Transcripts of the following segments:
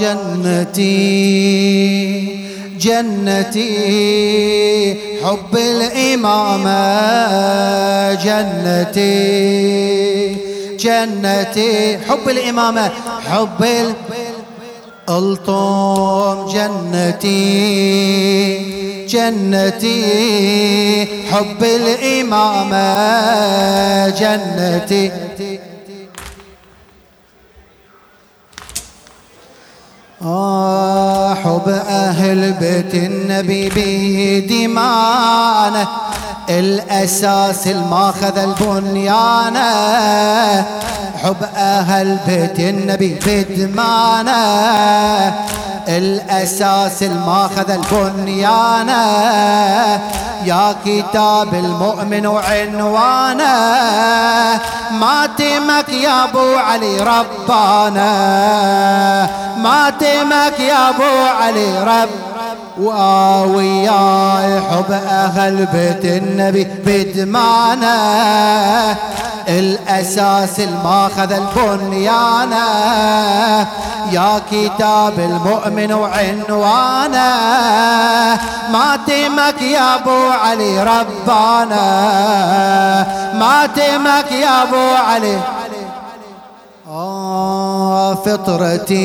جنتي جنتي حب الإمامة جنتي جنتي حب الإمامة حب الطوم جنتي جنتي حب الإمامة جنتي. آه حب أهل بيت النبي بدمانه الأساس الماخذ البنيانه حب أهل بيت النبي بدمانه الأساس الماخذ البنيانه يا كتاب المؤمن وعنوانه ماتمك يا أبو علي ربانا ماتمك يا أبو علي رب وياي حب أهل بيت النبي بدمانه الأساس الماخذ البنيانه يا كتاب المؤمن وعنوانه ماتمك يا أبو علي ربانا. ماتمك يا أبو علي آه فطرتي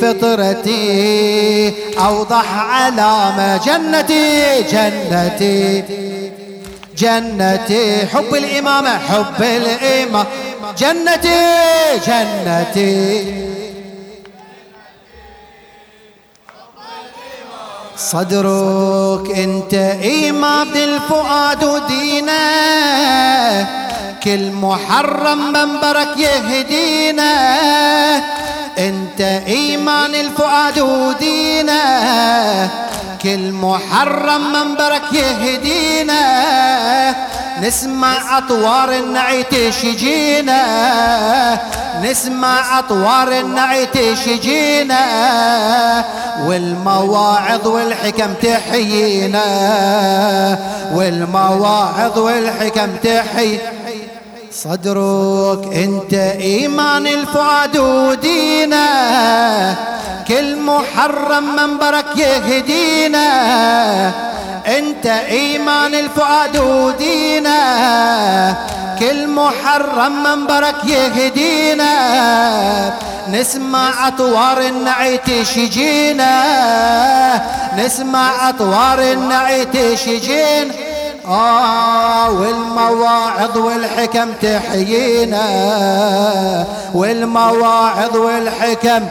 فطرتي أوضح علامة جنتي جنتي جنتي. حب الإمامة حب الإمامة جنتي جنتي. صدرك انت إمام الفؤاد ودينه كل محرم منبرك يهدينا انت إيمان الفؤاد ودينا كل محرم منبرك يهدينا نسمع أطوار النعيت شجينا نسمع أطوار النعيت شجينا والمواعظ والحكم تحيينا. والمواعظ والحكم تحيينا. صدرك انت ايمان الفؤاد ودينا كل محرم منبرك يهدينا. انت ايمان الفؤاد ودينا كل محرم منبرك يهدينا. نسمع أطوار النعيت شجينا. نسمع أطوار النعيت شجينا آه والمواعظ والحكم تحيينا. والمواعظ والحكم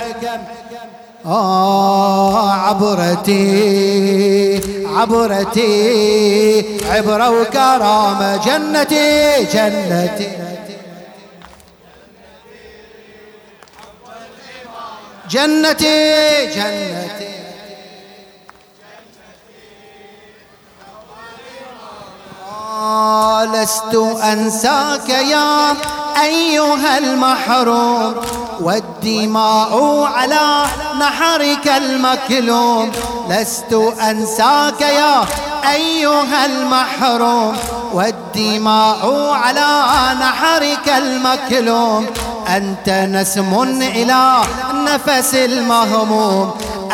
آه عبرتي عبرتي عبرة وكرامة جنتي جنتي. جنتي جنتي. لست أنساك يا أيها المحروم. والدماء على نحرك المكلوم. لست أنساك يا أيها المحروم. والدماء على نحرك المكلوم. أنت نسم إلى نفس المهموم.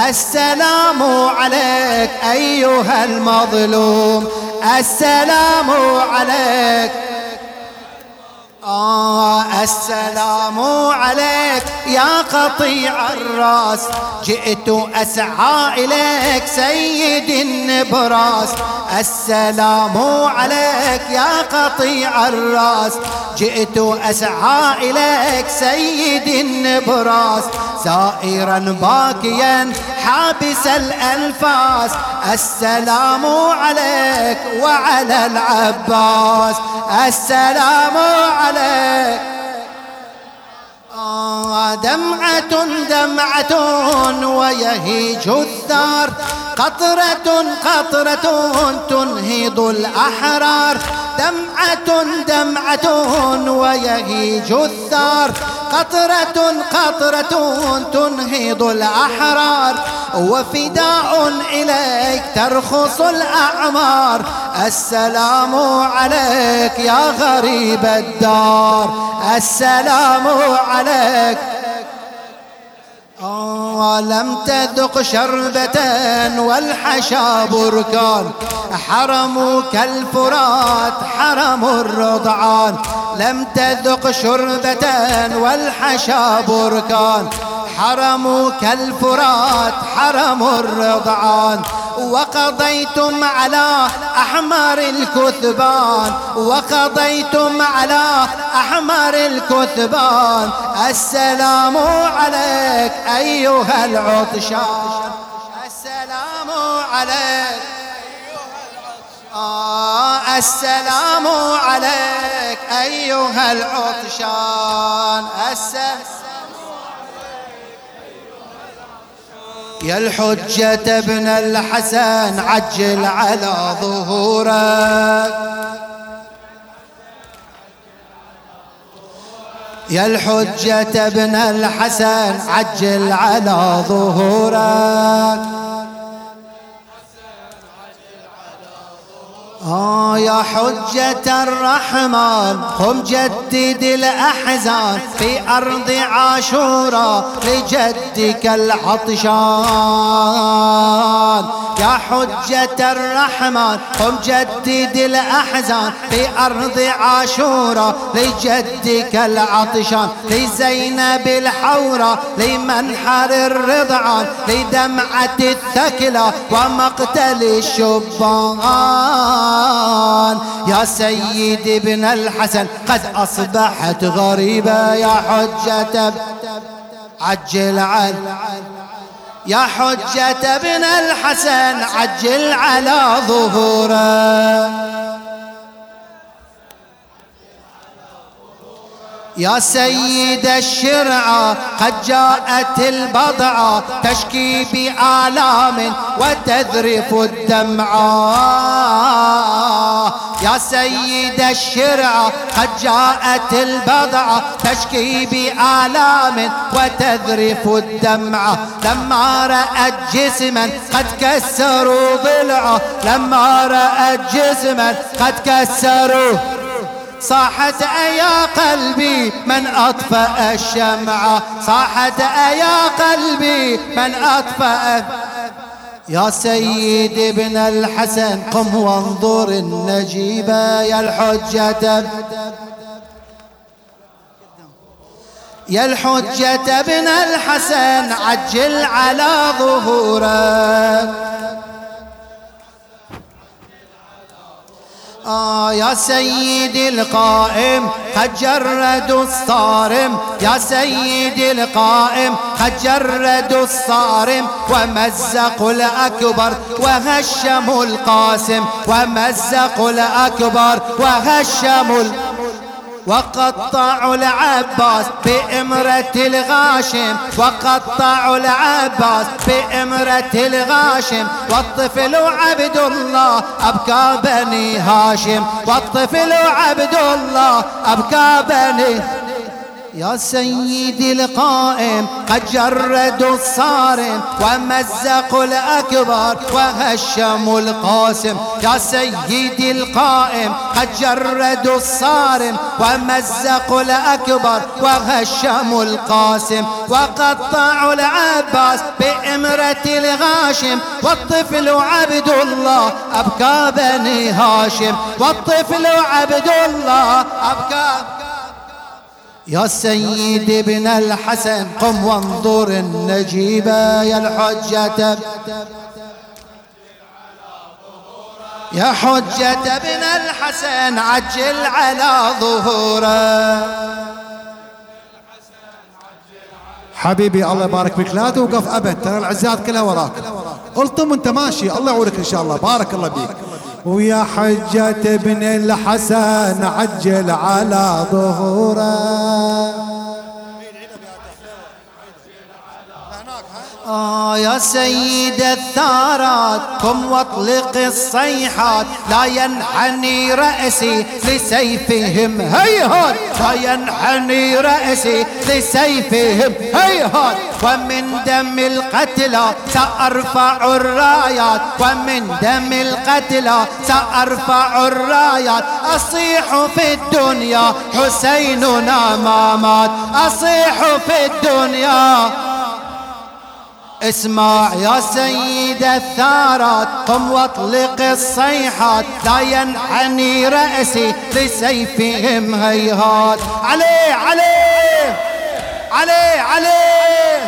السلام عليك أيها المظلوم. السلام عليك. آه السلام عليك يا قطيع الرأس. جئت أسعى إليك سيد النبراس. السلام عليك يا قطيع الرأس. جئت أسعى إليك سيد النبراس. سائرا باكيا حابس الأنفاس السلام عليك وعلى العباس. السلام عليك. آه دمعة دمعة ويهيج الثار. قطرة قطرة تنهض الأحرار. دمعة دمعة ويهيج الثار. قطرة قطرة تنهض الأحرار. وفداء إليك ترخص الأعمار. السلام عليك يا غريب الدار. السلام عليك لم تذق شربة والحشا بركان. حرمك الفرات حرم الرضعان. لم تذق شربة والحشا بركان. حرمك الفرات حرم الرضعان. وقضيتم على أحمر الكثبان. وقضيتم على أحمر الكثبان. السلام عليك أيها العطشان. السلام عليك آه السلام عليك أيها العطشان. السلام يا الحجة ابن الحسن عجل على ظهورك يا الحجة ابن الحسن عجل على ظهورك آه يا حجة الرحمن قم جدد الأحزان في أرض عاشورا لجدك العطشان. يا حجة الرحمن قم جدد الأحزان في أرض عاشورا لجدك العطشان. لزينب الحورة لمنحر الرضعان لدمعة الثكلى ومقتل الشبان. القرآن. يا سيد ابن الحسن قد أصبحت غريبة يا حجة عجل عن يا حجة ابن الحسن عجل على ظهوره. يا سيد الشرعة قد جاءت البضعة تشكي بآلام وتذرف الدمعة يا سيد الشرعة قد جاءت البضعة تشكي بآلام وتذرف الدمعة لما رأت جسما قد كسروا ضلعه لما رأت جسما قد كسروا صاحت أيا قلبي من أطفأ الشمعة صاحت أيا قلبي من أطفأ يا سيد ابن الحسن قم وانظر النجيبة يا الحجة. يا الحجة ابن الحسن عجل على ظهورك يا سيدي القائم قد جردوا الصارم. يا سيدي القائم قد جردوا الصارم. ومزقوا الأكبر وهشموا القاسم. ومزقوا الأكبر وهشموا القاسم. وقطعوا العباس بإمرة الغاشم وقطعوا العباس بإمرة الغاشم. والطفل عبد الله أبكى بني هاشم والطفل عبد الله أبكى بني يا سيدي القائم قد جردوا الصارم ومزقوا الأكبر وهشموا القاسم. يا سيدي القائم قد جردوا الصارم ومزقوا الأكبر وهشموا القاسم. وقطعوا العباس بإمرة الغاشم والطفل عبد الله أبكى بني هاشم. والطفل عبد الله أبكى يا سيد ابن الحسن قم وانظر النجيبة يا الحجة. يا حجة ابن الحسن عجل على ظهوره. حبيبي الله يبارك فيك. لا توقف أبد ترى العزات كلها وراك. الطم انت ماشي الله يعونك إن شاء الله. بارك الله بيك ويا حجة ابن الحسن عجل على ظهوره. آه يا سيد الثارات قم واطلق الصيحات. لا ينحني رأسي لسيفهم. هيهات لا ينحني رأسي لسيفهم. هيهات ومن دم القتلى سأرفع الرايات. ومن دم القتلى سأرفع الرايات. أصيح في الدنيا حسيننا ما مات. أصيح في الدنيا اسمع يا سيد الثارات قم واطلق الصيحات لا ينحني رأسي لسيفهم هيهات. عليه عليه عليه عليه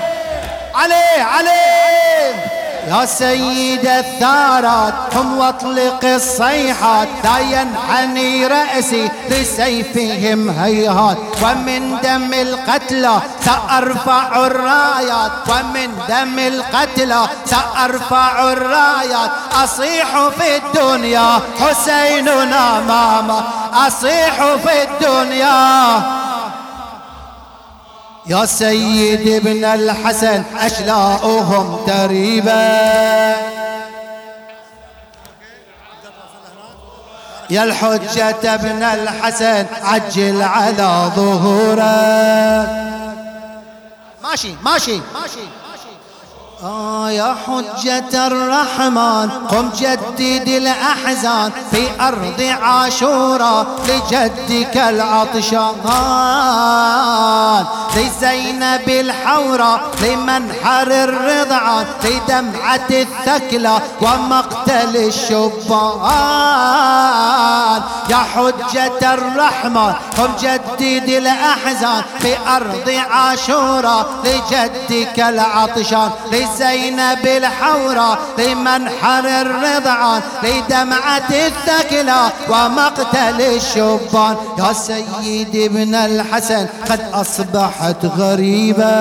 عليه عليه يا سيد الثارات قم واطلق الصيحات. لا ينحني رأسي لسيفهم هيهات. ومن دم القتلى سأرفع الرايات. ومن دم القتلى سأرفع الرايات. أصيح في الدنيا حسيننا ماما. أصيح في الدنيا يا سيد ابن الحسن أشلاؤهم تريبا. يا الحجة ابن الحسن عجل على ظهورك ماشي ماشي ماشي. آه يا حجة الرحمن قم جدد الأحزان في أرض عاشورا لجدك العطشان لزينب الحورة لمنحر الرضعان لدمعة الثكلى ومقتل الشبان. يا حجة الرحمن قم جدد الأحزان في أرض عاشورا لجدك العطشان لزينب الحورة لمنحر الرضعان لدمعة الثكلى ومقتل الشبان. يا سيد ابن الحسن قد أصبحت غريبة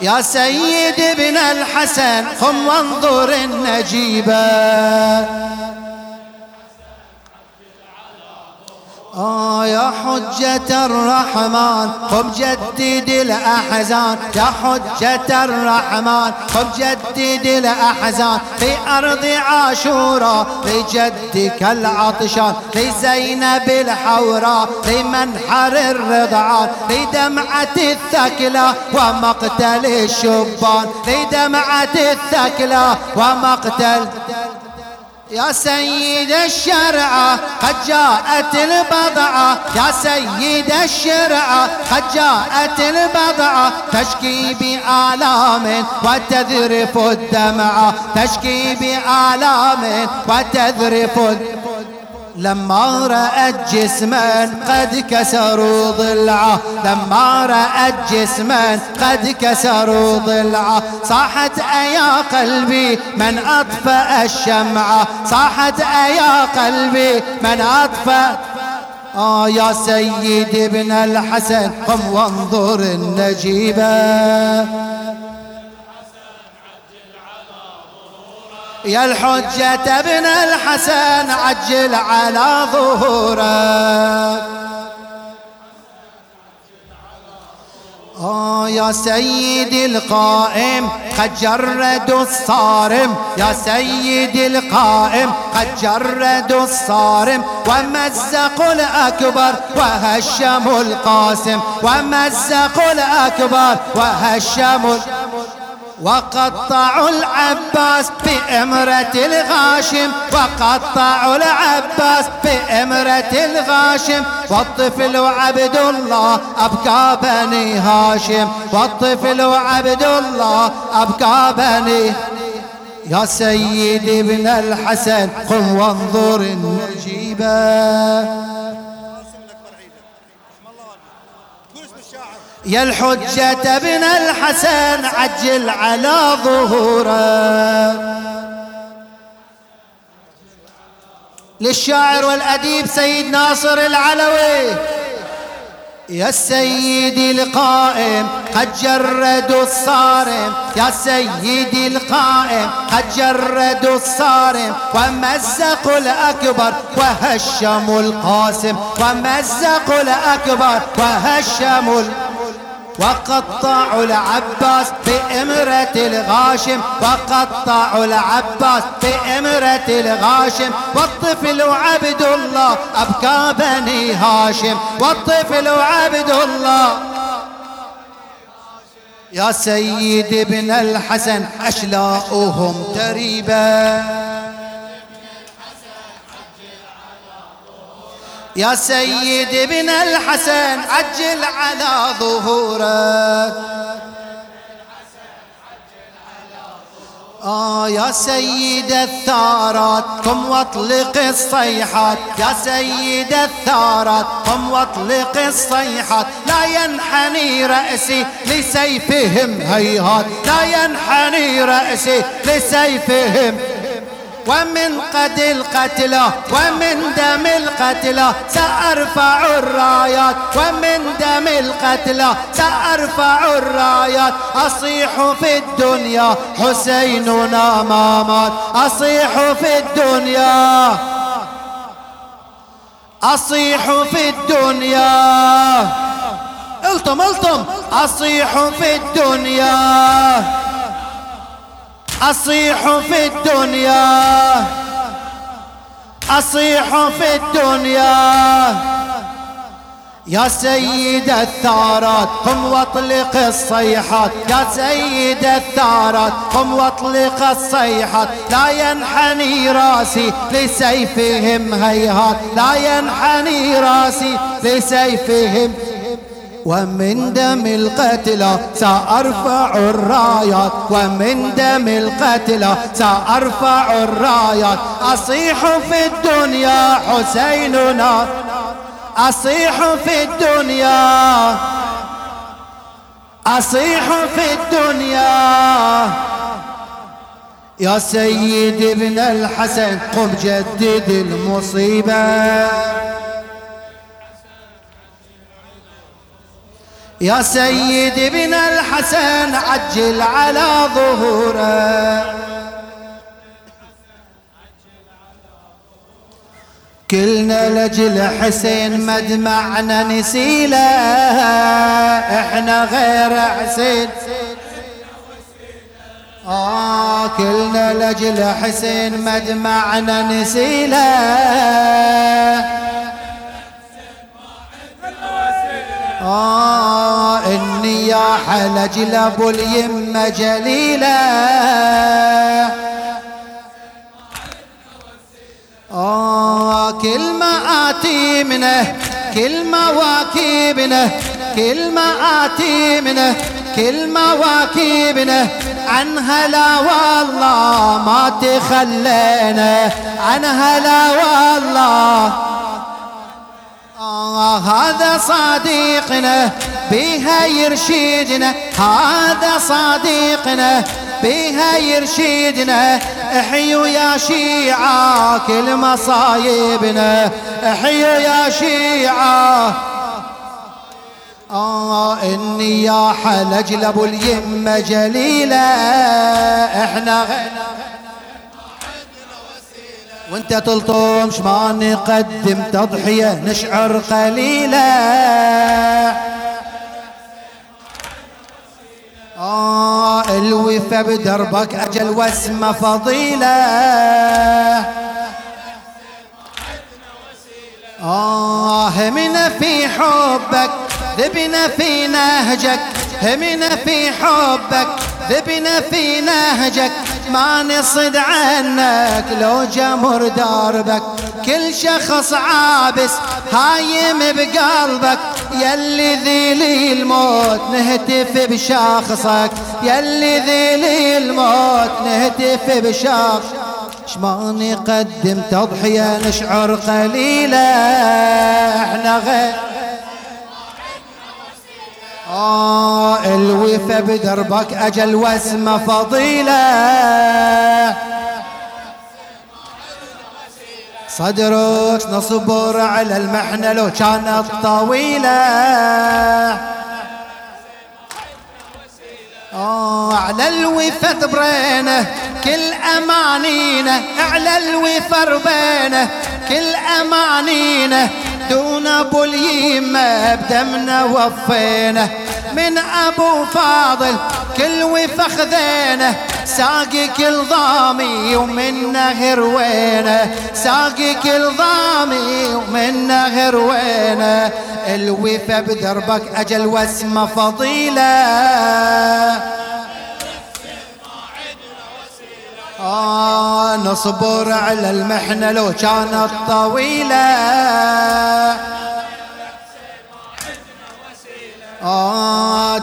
يا سيد ابن الحسن قم وانظر النجيبة آه يا حجة الرحمن قم جدد الأحزان. يا حجة الرحمن قم جدد الأحزان. في أرض عاشورا لجدك العطشان. لزينب الحوراء لمنحر الرضعان. لدمعة الثكلى ومقتل الشبان. لدمعة الثكلى ومقتل يا سيد الشرعة قد جاءت البضعة يا سيد الشرعة قد جاءت البضعة تشكي بآلام وتذرف الدمعة تشكي بآلام وتذرف الدمعة لما رأت جسما قد كسروا ضلعه لما رأت جسما قد كسروا ضلعه. صاحت أيا قلبي من أطفأ الشمعة. صاحت أيا قلبي من أطفأ آه يا سيد ابن الحسن قم وانظر النجيبة. يا الحجة ابن الحسن عجل على ظهورك آه يا سيدي القائم قد جردوا الصارم. يا سيدي القائم قد جردوا الصارم. ومزقوا الأكبر وهشموا القاسم. ومزقوا الأكبر وهشموا القاسم وقطعوا العباس بإمرة الغاشم وقطعوا العباس بإمرة الغاشم. والطفل وعبد الله أبقى بني هاشم والطفل وعبد الله أبقى بني. يا سيدي ابن الحسن قم وانظر النجيبة. يا الحجة ابن الحسن عجل على ظهوره. للشاعر والأديب سيد ناصر العلوي. يا سيدي القائم قد جردوا الصارم. يا سيدي القائم قد جردوا الصارم. ومزقوا الأكبر وهشموا القاسم. ومزقوا الأكبر وهشموا القاسم وقطعوا العباس بإمرة الغاشم وقطعوا العباس بإمرة الغاشم. والطفل عبد الله أبكى بني هاشم. والطفل عبد الله يا سيد ابن الحسن أشلاؤهم تريبا. يا سيد ابن الحسن عجل على ظهورك. آه يا سيد الثارات قم واطلق الصيحات. يا سيد الثارات قم واطلق الصيحات. لا ينحني رأسي لسيفهم هيهات. لا ينحني رأسي لسيفهم ومن قد القتلى ومن دم القتلى سأرفع الرايات. ومن دم القتلى سأرفع الرايات. أصيح في الدنيا حسيننا ما مات أصيح في الدنيا أصيح في الدنيا. الطم الطم أصيح في الدنيا. أصيح في الدنيا. أصيح في الدنيا. يا سيد الثارات قم واطلق الصيحات. يا سيد الثارات قم واطلق الصيحات. لا ينحني راسي لسيفهم هيهات. لا ينحني راسي لسيفهم ومن دم القتلى سأرفع الرايات ومن دم القتلى سأرفع الرايات أصيح في الدنيا حسيننا أصيح في الدنيا. أصيح في الدنيا. يا سيد ابن الحسن قم جدد المصيبة. يا سيد ابن الحسن عجل على ظهوره. كلنا لجل حسين مدمعنا نسيله إحنا غير حسين. آه كلنا لجل حسين مدمعنا نسيله آه النياحة لجلب اليمة جليلة آه كل ما آتي منه كل مواكبنا كل ما آتي منه كل مواكبنا عنها لا والله ما تخلينا عنها لا والله هذا صديقنا بها يرشدنا هذا صديقنا بها يرشدنا احيوا يا شيعة كل مصايبنا احيوا يا شيعة. آه إني يا حلجلب اليمة جليلة إحنا غنى وانت تلطم ما نقدم تضحية؟ نشعر قليلة آه الوفا بدربك أجل واسمة فضيلة. آه همنا في حبك ذبنا في نهجك. همنا في حبك ذبنا في نهجك. ما نصد عنك لو جمر دربك كل شخص عابس هايم بقلبك. يلي ذيلي الموت نهتف بشخصك يلي ذيلي الموت نهتف بشخصك ما نقدم تضحية نشعر قليلة إحنا غير آه الوفا بدربك أجل واسمه فضيلة. صدرك نصبر على المحنة لو كانت طويلة. آه على الوفا تبرينه كل أمانينا على الوفا بينه كل أمانينا دون ابو اليمة بدمنا وفينا. من أبو فاضل كل وفخ ذينه ساقي كل ضامي ومن نهر وينه. ساقي كل ضامي ومن نهر وينه. الوفا بدربك أجل واسمه فضيلة. آه نصبر على المحنة لو كانت طويلة.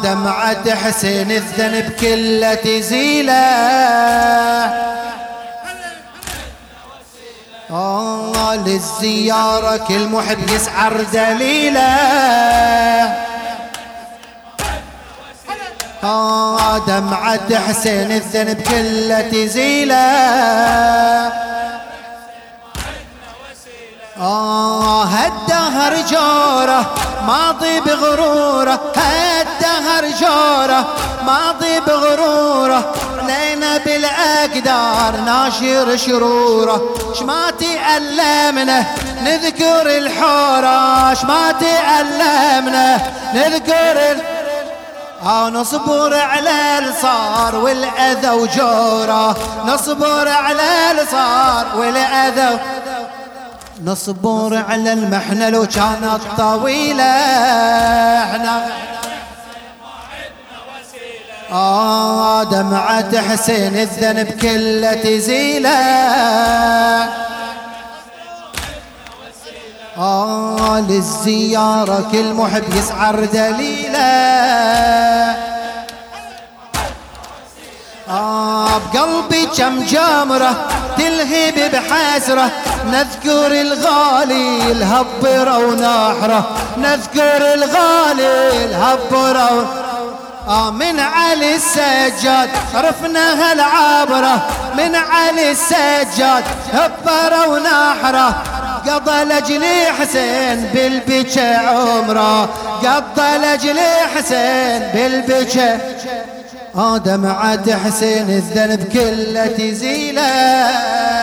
دمعة حسين الذنب كله تزيله. آه للزيارة كل محب يسعر دليله. آه دمعة حسين الذنب كله تزيله. آه هالدهر جوره ماضي بغرورة. هالدهر جوره ماضي بغرورة. لينا بالأقدار ناشر شرورة. شما تألمنا نذكر الحورة. شما تألمنا نذكر الحورة ها نصبر على الصار والأذى وجورة. نصبر على الصار والأذى نصبر على المحنة لو كانت طويلة. إحنا آه دمعة حسين الذنب كله تزيله. آه للزيارة كل محب يسعر دليله. آه بقلبي كم جمرة تلهب بحسرة نذكر الغالي الهبرة ونحرة نذكر الغالي الهبرة آه من علي السجاد عرفنا هالعبرة. من علي السجاد هبرة ونحرة قضى لجلي حسين بالبكى عمره قضى لجلي حسين بالبكى آدم عاد حسين الذنب كله تزيله.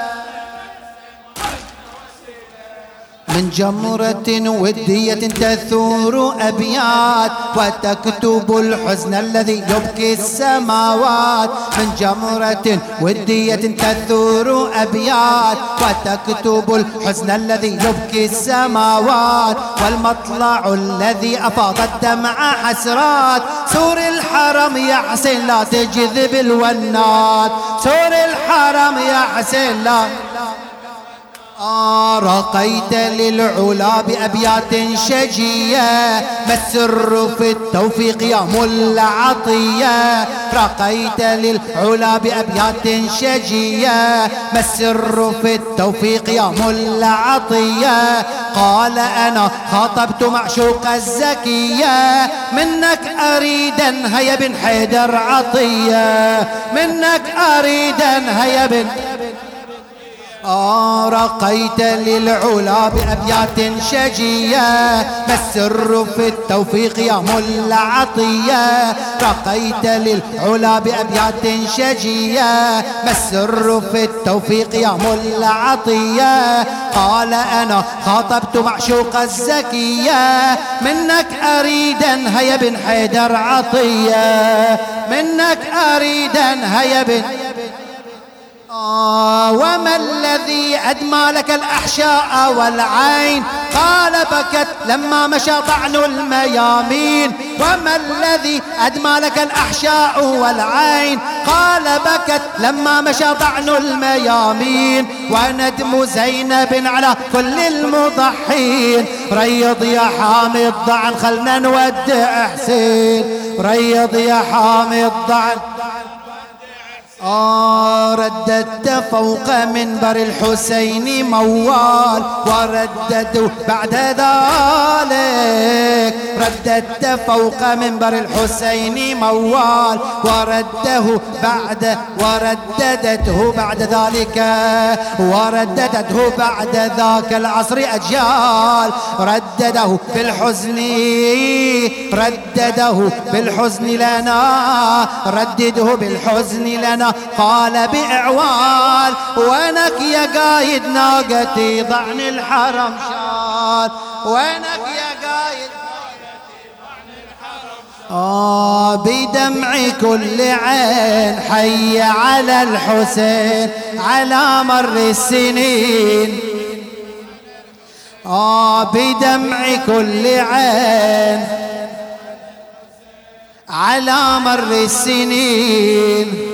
من جمرة ودية تثور أبيات وتكتب الحزن الذي يبكي السماوات. من جمرة ودية تثور أبيات وتكتب الحزن الذي يبكي السماوات. والمطلع الذي أفاض الدمع حسرات. سور الحرم يا حسين لا تجذب الونات. سور الحرم يا حسين لا رقيت للعلا بأبيات شجية ما السر في التوفيق يا ملا عطية رقيت للعلا بأبيات شجية ما السر في التوفيق يا ملا عطية قال أنا خاطبت معشوق الزكية منك أريدا هيا بن حيدر عطية. منك أريدا هيا بن رقيت للعلا بأبيات شجية ما السر في التوفيق يا ملا عطية. رقيت للعلا بأبيات شجية ما السر في التوفيق يا ملا عطية. قال أنا خاطبت معشوق الزكية منك أريدا هيا بن حيدر عطية. منك أريدا هيا بن وما الذي أدمى لك الأحشاء والعين؟ قال بكت لما مشى طعن الميامين. وما الذي أدمى لك الأحشاء والعين؟ قال بكت لما مشى طعن الميامين. وندم زينب على كل المضحين. ريض يا حامي الضعن خلنا نودع حسين ريض يا حامي الضعن آه رددت فوق منبر الحسين موال ورددوا بعد ذلك. رددت فوق منبر الحسين موال ورده بعد ورددته بعد ذلك. ورددته بعد ذاك العصر أجيال. ردده في الحزن ردده بالحزن لنا. ردده بالحزن لنا. قال بإعوال وينك يا قايد ناقتي ضعن الحرم شال وينك يا قايد آه بدمع كل عين حي على الحسين على مر السنين. آه بدمع كل عين على مر السنين.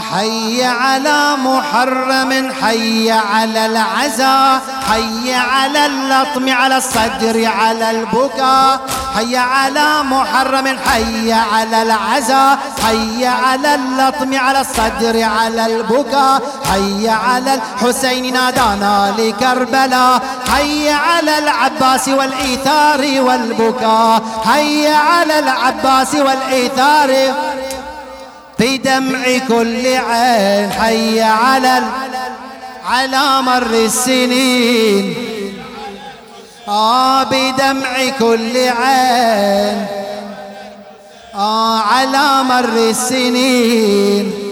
حي على محرم حي على العزاء حي على اللطم على الصدر على البكاء حي على محرم حي على العزاء حي على اللطم على الصدر على البكاء حي على الحسين نادانا لكربلاء حي على العباس والإيثار والبكاء حي على العباس والإيثار بدمع كل عين حي على على مر السنين. آه بدمع كل عين آه على مر السنين.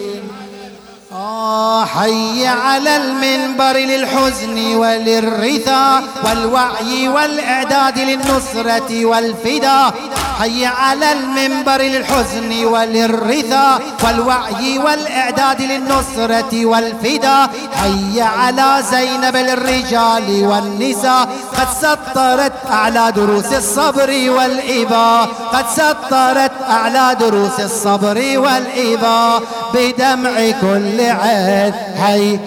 حي على المنبر للحزن وللرثاء والوعي والإعداد للنصرة والفداء حي على المنبر للحزن وللرثاء والوعي والإعداد للنصرة والفداء حي على زينب للرجال والنساء قد سطرت أعلى دروس الصبر والإباء قد سطرت أعلى دروس الصبر والإباء بدمع كل عين. حي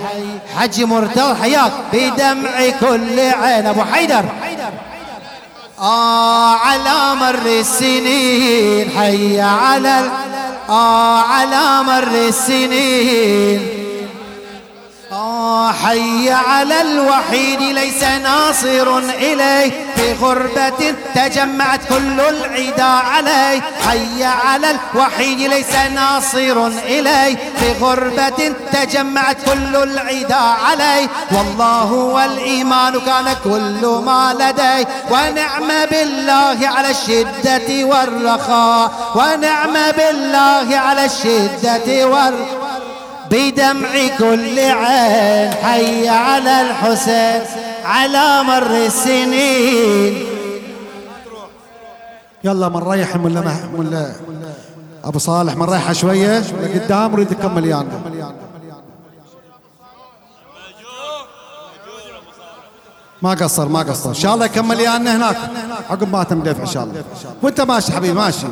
حج مرتضى حياك بدمع كل عين. أبو حيدر. آه على مر السنين. حي على آه على مر السنين. حي على الوحيد ليس ناصر إليه. في غربة تجمعت كل العدا عليه. حي على الوحيد ليس ناصر إليه. في غربة تجمعت كل العدا عليه. والله والإيمان كان كل ما لديه. ونعم بالله على الشدة والرخاء. ونعم بالله على الشدة والرخاء. بدمع كل عين حي على الحسين على مر السنين. يلا من ريح ولا ولا أبو صالح من ريحه شوية لقدام أريد أكمل يانا. ما قصر ما قصر. إن شاء الله يكمل يانا هناك. عقب ما تم دفع إن شاء الله. وأنت ماشي حبيبي ماشي.